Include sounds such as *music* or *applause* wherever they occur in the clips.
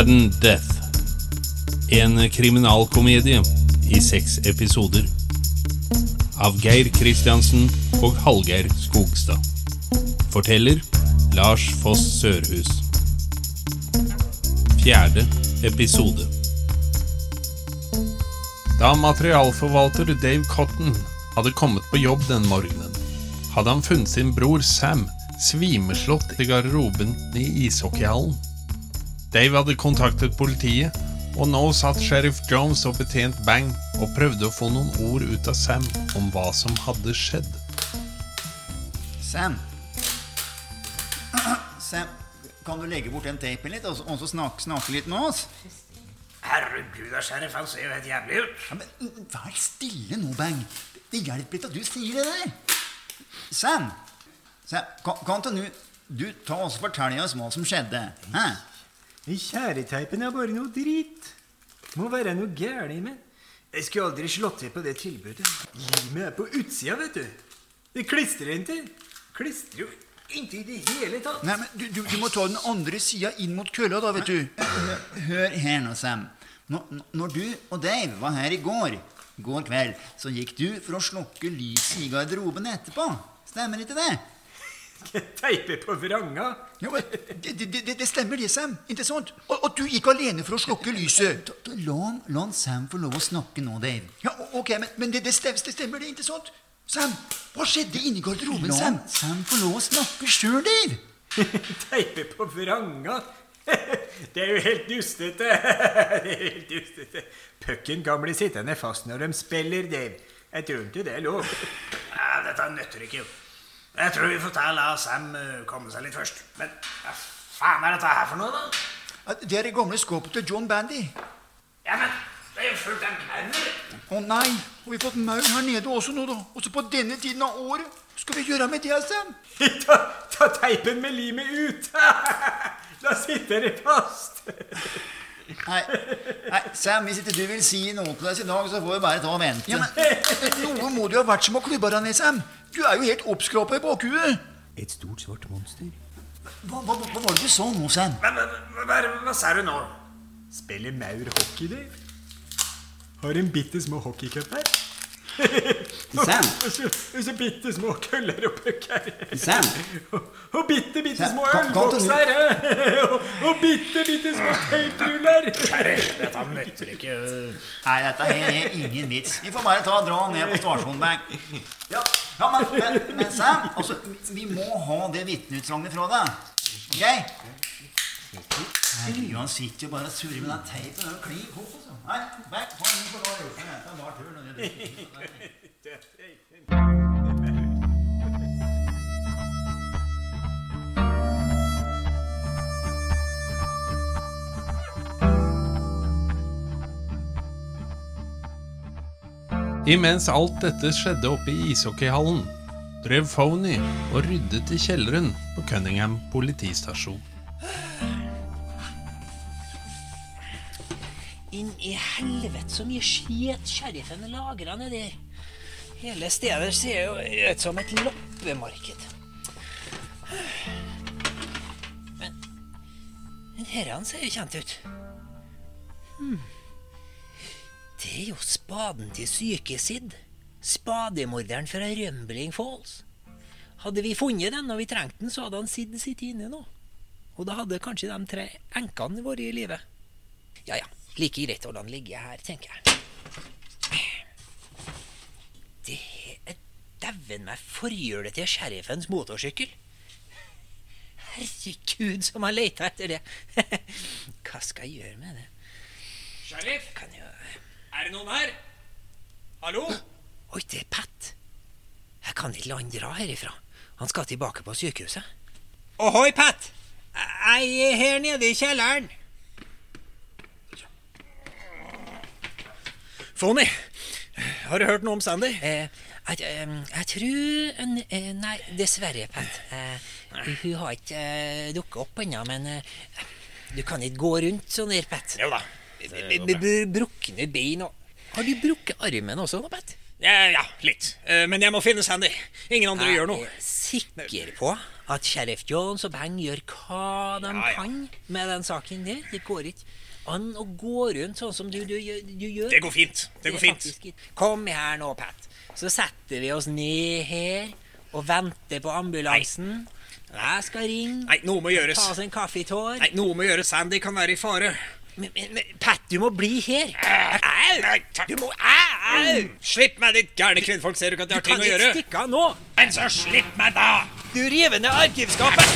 Sudden Death. En kriminalkomedie i seks episoder. Av Geir Kristiansen og Hallgeir Skogstad. Forteller Lars Foss Sørhus. Fjerde episode. Da materialforvalter Dave Cotton hadde kommet på jobb den morgenen, hadde han funnet sin bror Sam svimeslått i garderoben i ishockeyhallen. Dave hadde kontaktet politiet, og nå satt sheriff Jones og betjent Bang og prøvde å få noen ord ut av Sam om hva som hadde skjedd. Sam. *clears throat* Sam, kan du legge bort den tapen litt, og så, snakke, snakke litt med oss? Herregud, sheriff, han ser jo helt jævlig ut. Ja, men mm, Vær stille nå, Bang. Det, det hjelper ikke at du sier det der. Sam, Sam kan, kan du, du ta oss og fortelle oss hva som skjedde? Hæ? Kjæreteipen er bare noe drit. Må være noe gærent med. Jeg skulle aldri slått til på det tilbudet. Limet er på utsida, vet du. Det klistrer ikke. Klistrer jo ikke i det hele tatt. Nei, men du, du, du må ta den andre sida inn mot kølla, da, vet du. Hør her nå, Sam. Når, når du og Dave var her i går, går kveld, så gikk du for å slukke lyset i garderoben etterpå. Stemmer ikke det? *laughs* Teipe på vranga. Ja, det, det, det, stemmer det, Sam. Ikke sant? Og, og du gikk alene for å slukke lyset. Da, da, la, la Sam få lov å snakke nå, Dave. Ja, ok, Men, men det, det, stemmer, det stemmer, det, ikke sant? Sam, hva skjedde inni garderoben, La Sam? Sam få lov å snakke sjøl, Dave. *laughs* Teipe på vranga. *laughs* Det er jo helt dustete. Det er helt dustete. Pucken kan bli sittende fast når de spiller, Dave. Jeg tror ikke det er lov. Ja, dette nøtter ikke. Jeg tror vi får ta la Sam eh, komme seg litt først. Men hva faen er dette her for noe, da? Det er det gamle skåpet til John Bandy. Ja, men det er jo fullt av maur. Å nei, har vi fått maur her nede også nå, da? Også på denne tiden av året? Skal vi gjøre med det, Sam? *laughs* Ta, ta teipen med limet ut. da sitter det fast. Nei, nei, Sam, hvis ikke du vil si noe til oss i dag, så får vi bare ta og vente. Ja, men, noe må du ha vært som å klubbe deg ned, Sam. Du er jo helt oppskråpa i bakhuet. Et stort, svart monster. Hva, hva, hva var det du sa nå, Sam? Men hva, hva, hva, hva sa du nå? Spiller maur hockey, du? Har en bitte små hockeycup her. Sam. Og så, bitte små køller og pucker. Sam. *laughs* Og, bitte, bitte små ølbokser. Og, bitte, bitte små teipruller. Dette nytter ikke. Nei, dette er ingen vits. Vi får bare ta og dra ned på stasjonen. Ja, ja men, men, men Sam, altså, vi må ha det vitneutsagnet fra deg. Ok? Herregud, han sitter jo bare og surrer med den teipen. Det er jo klin kokos. altså. Nei, Imens alt dette skjedde oppe i ishockeyhallen, drev Phony og ryddet i kjelleren på Cunningham politistasjon. Inn i helvete så mye skit sheriffen lagra nedi her. Hele stedet ser jo ut som et loppemarked. Men Men herren ser jo kjent ut. Hmm. Det er jo spaden til syke Sid. Spademorderen fra Rømbling Falls. Hadde vi funnet den når vi trengte den, så hadde han Sid sittet inne nå. Og da hadde kanskje de tre enkene vært i live. Ja ja, like greit å la den ligge her, tenker jeg. Det er dæven meg forhjulet til sheriffens motorsykkel. Herregud, som jeg leita etter det. *laughs* Hva skal jeg gjøre med det? Sheriff, jo er det noen her? Hallo? *gasps* Oi, det er Pat. Jeg kan ikke la han dra herifra. Han skal tilbake på sykehuset. Ohoi, Pat! Jeg er her nede i kjelleren. Phony, har du hørt noe om Sandy? Eh, jeg, eh, jeg tror eh, Nei, dessverre, Pat. Uh, hun har ikke uh, dukket opp ennå, men uh, du kan ikke gå rundt sånn der, Pat. Jo da. Brukne bein og Har du brukket armen også, da, Pat? Ja, ja, litt. Eh, Men jeg må finne Sandy. Ingen andre gjør noe. Jeg er sikker på at sheriff Jones og Bang gjør hva de Ja, ja. kan med den saken der? Det går ikke an å gå rundt sånn som du, du, du gjør. Det går fint. Det går fint. faktisk Kom her nå, Pat. Så setter vi oss ned her og venter på ambulansen. Jeg skal ringe. Nei, noe må gjøres. Ta oss en kaffe i tår. Nei, noe må gjøres. Sandy kan være i fare. Men, men, men Pat, du må bli her. Au! Du må Au! Slipp meg, ditt gærne kvinnfolk. Ser du ikke at jeg har kan ting å ikke stikke av nå. Men så slipp meg, da! Du river ned arkivskapet.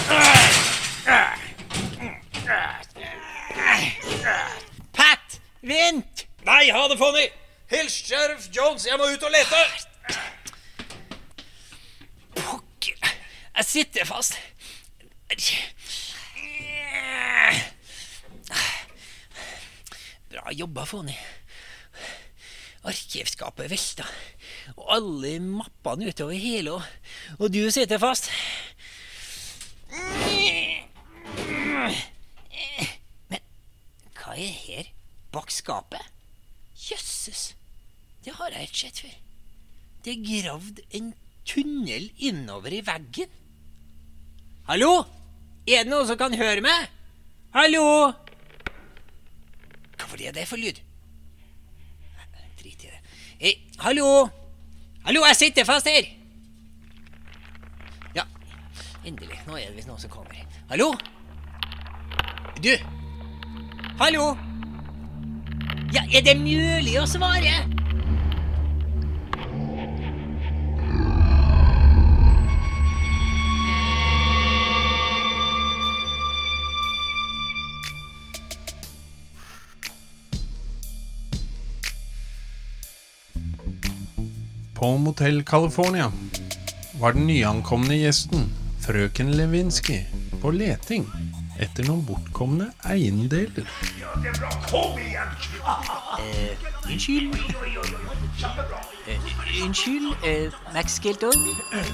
Pat, vent! Nei, ha det, Fonny! Hils sheriff Jones. Jeg må ut og lete. Pokker. Jeg sitter fast. Bra jobba, Fonny. Arkivskapet velta, og alle mappene utover hele, og, og du sitter fast. Men er her bak skapet? Jøsses, det har jeg ikke sett før. Det er gravd en tunnel innover i veggen. Hallo? Er det noen som kan høre meg? Hallo? Hva var det for lyd? Drit i det. Hey, hallo? Hallo, jeg sitter fast her. Ja, endelig. Nå er det visst noen som kommer. Hallo? Du? Hallo? Ja, er det mulig å svare? På Motell California var den nyankomne gjesten, frøken Lewinsky, på leting etter noen bortkomne eiendeler. Unnskyld? Eh, unnskyld, eh, Max Geltor?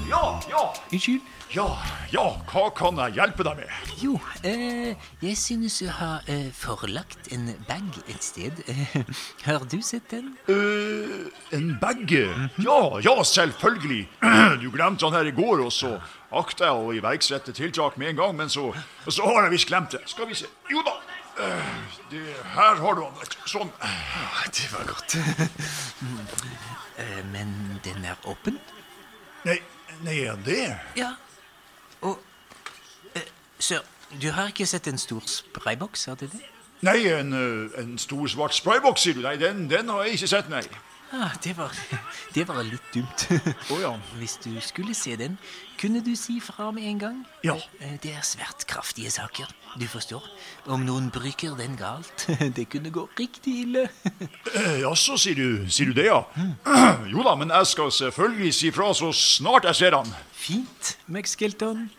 Ja, ja, Unnskyld? ja, ja, hva kan jeg hjelpe deg med? Jo, eh, jeg synes du har eh, forlagt en bag et sted. Eh, har du sett den? Eh, en bag? Ja, ja, selvfølgelig. *clears throat* Du glemte den her i går, og så akta jeg å iverksette tiltak med en gang, men så, så har jeg visst glemt det. Skal vi se. Jo da. Eh, det, her har du han. Sånn. Det var godt. Eh, men den er åpen? Nei, nei, er det? Ja. Og eh, Sir, du har ikke sett en stor sprayboks, har du det? Nei, en, en stor svart sprayboks, sier du? Nei, den, den har jeg ikke sett, nei. Ah, det var, *laughs* det var litt dumt. Oh, ja. *laughs* Hvis du skulle se den, kunne du si fra med en gang? Ja. Eh, Det er svært kraftige saker, du forstår. Om noen bruker den galt, *laughs* det kunne gå riktig ille. Eh, Jaså, sier du, sier du det, ja? *clears throat* Jo da, men jeg skal selvfølgelig si fra så snart jeg ser han. Fint, Max Skelton.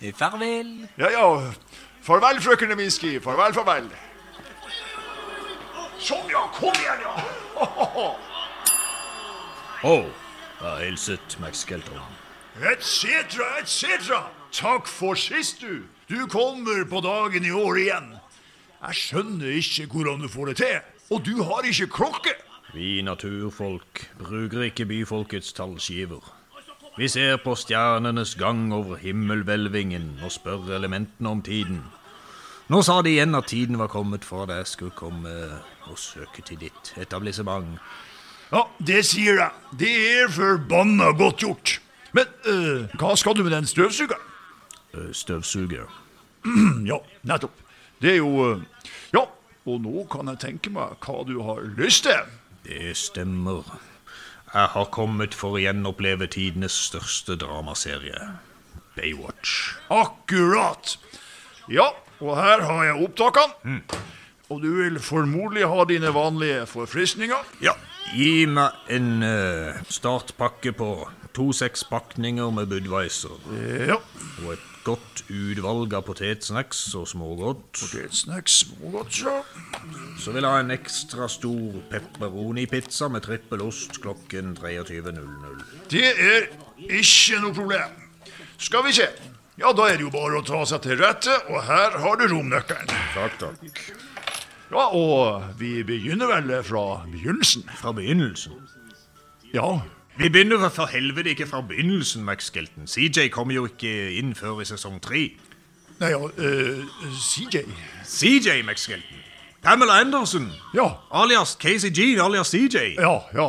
Eh, Farvel. Ja, ja. Farvel, frøken Lewinsky. Farvel, farvel. Sånn, ja. Kom igjen, ja. Å, jeg hilset Max Skelton. Et cetera, et cetera. Takk for sist, du. Du kommer på dagen i år igjen. Jeg skjønner ikke hvordan du får det til. Og du har ikke klokke. Vi naturfolk bruker ikke byfolkets tallskiver. Vi ser på stjernenes gang over himmelhvelvingen og spør elementene om tiden. Nå sa de igjen at tiden var kommet for at jeg skulle komme og søke til ditt etablissement. Ja, det sier jeg. Det er forbanna godt gjort. Men eh, hva skal du med den støvsugeren? Eh, Støvsuger. *clears throat* Ja, nettopp. Det er jo eh, Ja, og nå kan jeg tenke meg hva du har lyst til. Det stemmer. Jeg har kommet for å gjenoppleve tidenes største dramaserie. Baywatch. Akkurat. Ja, og her har jeg opptakene. Og du vil formodentlig ha dine vanlige forfriskninger. Ja, gi meg en uh, startpakke på to-seks pakninger med Budweiser. Ja. Og et godt utvalg av potetsnacks og smågodt. Potetsnacks, smågodt, ja. Så vil jeg ha en ekstra stor pepperoni-pizza med trippel ost klokken 23.00. Det er ikke noe problem. Skal vi se. Ja, da er det jo bare å ta seg til rette, og her har du romnøkkelen. Takk, takk. Ja, og vi begynner vel fra begynnelsen. Fra begynnelsen. Ja, Vi begynner for helvete ikke fra begynnelsen, Max Skelton. CJ kommer jo ikke inn før i sesong tre. Nei, ja, uh, CJ. CJ, Max Skelton. Pamela Anderson, Ja, alias Casey Jean, alias CJ. ja, ja,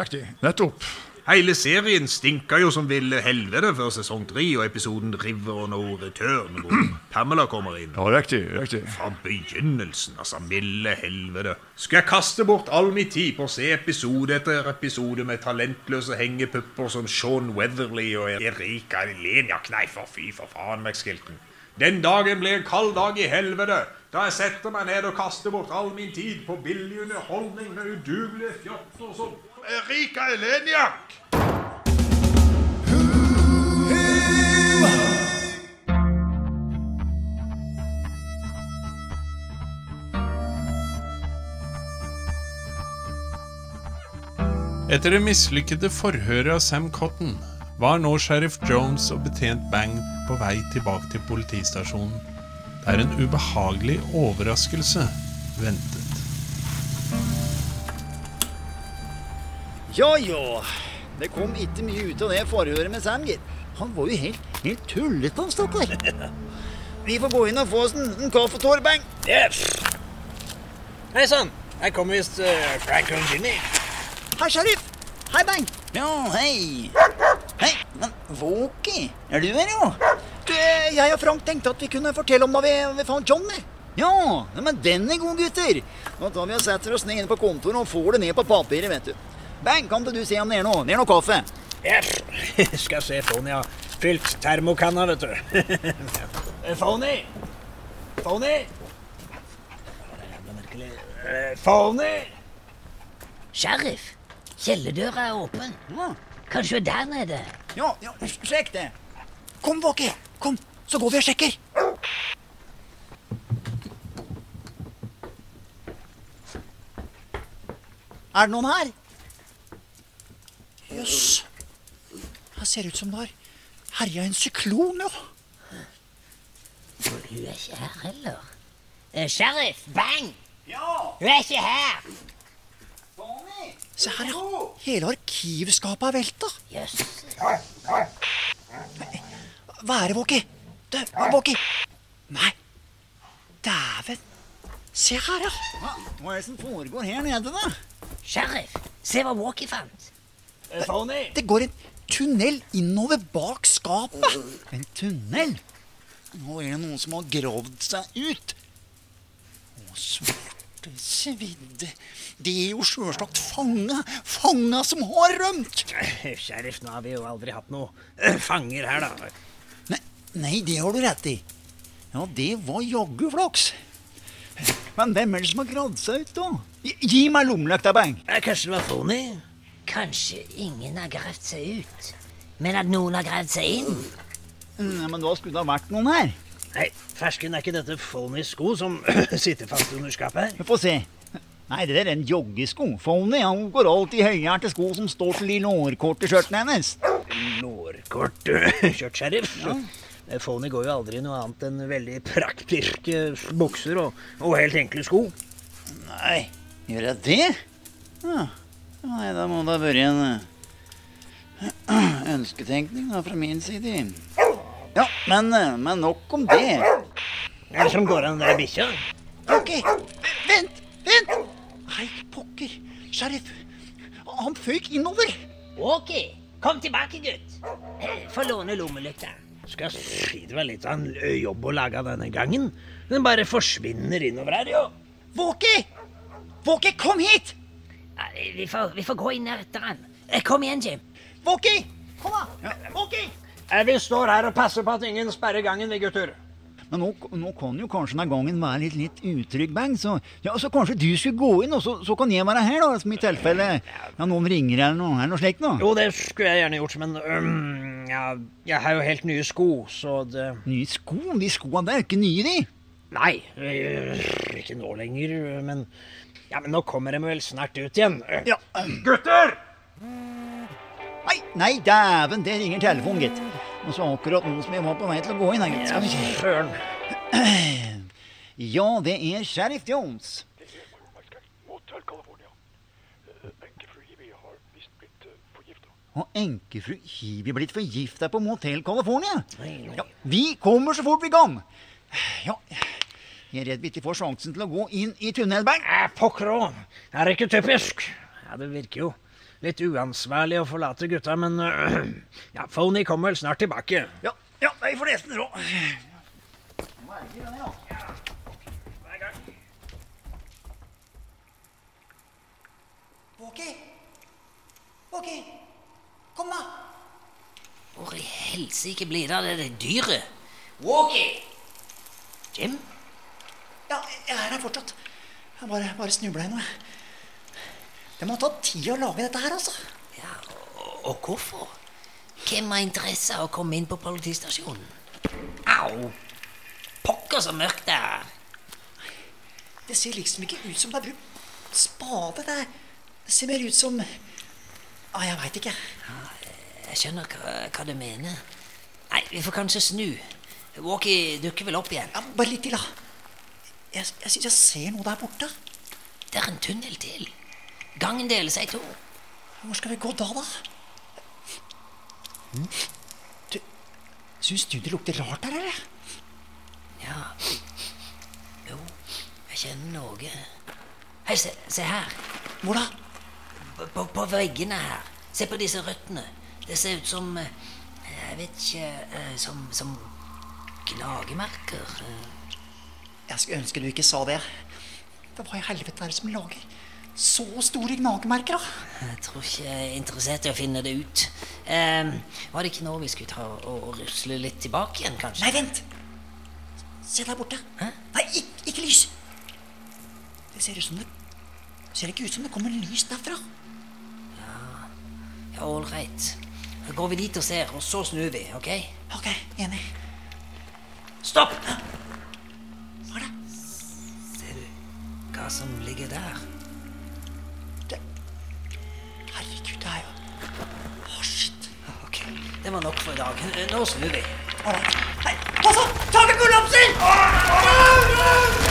riktig. Nettopp. Hele serien stinka jo som ville helvete før sesong tre og episoden River No Return, hvor Pamela kommer inn. Ja, riktig, riktig. Fra begynnelsen, altså. Milde helvete. Skulle jeg kaste bort all min tid på å se episode etter episode med talentløse hengepupper som Sean Weatherly og Erika Leniak? Nei, for fy for faen, Max Skilton. Den dagen blir en kald dag i helvete, da jeg setter meg ned og kaster bort all min tid på billig underholdning med udugelige fjotter som Erika Eleniak. Etter det mislykkede forhøret av Sam Cotton var nå sheriff Jones og betjent Bang på vei tilbake til politistasjonen, der en ubehagelig overraskelse ventet. Ja, ja. Det kom ikke mye ut av det forhøret med Sam, gitt. Han var jo helt, helt tullete, han stakkar. Vi får gå inn og få oss en, en kaffetår, Bang. Yes. Hei sann. Her kommer visst uh, Frank og Jimmy. Hei, sheriff. Hei, Bang. Ja, hei. Hei, men Våki, er du her, jo? Du, eh, jeg og Frank tenkte at vi kunne fortelle om da vi, vi fant Johnny. Ja, ja, men den er god, gutter. Nå tar vi og setter oss ned inne på kontoret og får det ned på papiret, vet du. Bang, kan ikke du *laughs* se om det er noe? Det er noe kaffe. Yes. Skal se, Fony har fylt termokanna, vet du. Fony! Fony! Fony! Sheriff, kjellerdøra er åpen. Kanskje der nede? Ja, ja, sjekk det. Kom, Våke. Kom, så går vi og sjekker. Er det noen her? Jøss. Her ser det ut som det har herja en syklon, ja. Hun er ikke her heller. Eh, sheriff, bang! Ja, Hun er ikke her! Tony. Se her, ja. Hele arkivskapet er velta. Jøss. Hva er det, Våki? Du, Våki. Nei, dæven. Se her, ja. Hva er det som foregår her nede, da? Sheriff, se hva Walkie fant. Eh, Fony! Det går en tunnel innover bak skapet. En tunnel? Nå er det noen som har gravd seg ut. Å, svarte svidde. De er jo sjølsagt fanga. Fanga som har rømt. Eh, Sheriff, nå har vi jo aldri hatt noe eh, fanger her, da. Nei, nei, det har du rett i. Ja, det var jaggu flaks. Men hvem er det som har gravd seg ut, da? Gi, gi meg lommelykta, Bang. Eh, Kanskje det var Fony? Kanskje ingen har gravd seg ut, men at noen har gravd seg inn? Nei, men da skulle det ha vært noen her. Nei, fersken er ikke dette Fonys sko som *clears throat* sitter fast under skapet her? Få se. Nei, det der er en joggesko. Fony han går alltid i høyhælte sko som står til de lårkorte skjørtene hennes. Lårkorte *clears throat* skjørt, sheriff. Ja. Fony går jo aldri i noe annet enn veldig praktpirke bukser og, og helt enkle sko. Nei, gjør jeg det? Ja. Nei, da må det ha vært en eh, *clears throat* ønsketenkning da, fra min side. Ja, men, eh, men nok om det. Er det som går an, den der bikkja? Ok, vent, vent! Nei, pokker. Sheriff, han føyk innover. Ok, kom tilbake, gutt. Få låne lommelykta. Skal si det var litt av en jobb å lage denne gangen. Den bare forsvinner innover her, jo. Våke! Våke, kom hit! Vi får, vi får gå inn etter han. Eh, Kom igjen, Jim. Våki! Kom da! Våki! Eh, Vi står her og passer på at ingen sperrer gangen, vi gutter. Men nå, nå kan jo kanskje denne gangen være litt, litt utrygg, Bang. Så, ja, så kanskje du skulle gå inn, og så, så kan jeg være her, da. Som i tilfelle ja, noen ringer eller noe, eller noe slikt. noe. Jo, det skulle jeg gjerne gjort, men um, ja, jeg har jo helt nye sko, så det Nye sko? De skoene der er ikke nye, de. Nei, øh, ikke nå lenger, men Ja, men nå kommer de vel snart ut igjen. Ja. Gutter! Nei, nei, dæven, det ringer telefonen, gitt. Og så akkurat nå som jeg var på vei til å gå inn gitt. Skal vi se. Søren. Ja, det er Sheriff Jones. Og enkefru Hivi blitt forgifta på Motel California? Ja, vi kommer så fort vi kan. Ja, jeg er redd vi ikke får sjansen til å gå inn i tunnelbank. Eh, Pokker òg. Det er ikke typisk. Ja, Det virker jo litt uansvarlig å forlate gutta, men øh, *clears throat* ja, Phony kommer vel snart tilbake. Ja, ja, vi får nesten råd. Hva er det i den, ja? Walkie! Walkie! Kom, da! Hvor i helsike blir det av det dyret? Walkie! Jim? Ja, jeg er her fortsatt. Jeg bare, bare snubla i noe. Det må ha tatt tid å lage dette her, altså. Ja, og, og hvorfor? Hvem har interesse av å komme inn på politistasjonen? Au! Pokker så mørkt det er. Det ser liksom ikke ut som det er brukt spade. Det, det ser mer ut som ah, Jeg veit ikke. Jeg skjønner hva, hva du mener. Nei, vi får kanskje snu. Walkie dukker vel opp igjen. Ja, bare litt til, da. Jeg, jeg syns jeg ser noe der borte. Det er en tunnel til. Gangen deler seg i to. Hvor skal vi gå da, da? Du, Syns du det lukter rart her, eller? Ja. Jo, jeg kjenner noe. Hei, se, se her. Hvor da? På, på, veggene her. Se på disse røttene. Det ser ut som eh, Jeg vet ikke eh, Som, som gnagemerker. Jeg skulle ønske du ikke sa det. Det var i helvete er det som lager så store gnagemerker, da? Jeg tror ikke jeg er interessert i å finne det ut. Eh, var det ikke nå vi skulle ta og, og rusle litt tilbake igjen, kanskje? Nei, vent! Se der borte. Hæ? Nei, ikke, ikke lys. Det ser ut som det Ser ikke ut som det kommer lys derfra. Ja, ålreit. Da går vi dit og ser, og så snur vi, OK? Ok, enig. Stopp! Som ligger der? Herregud, det er jo Å, shit. Ok, Det var nok for i dag. Nå snur vi. Right. Nei, pass opp! Taket kollapser!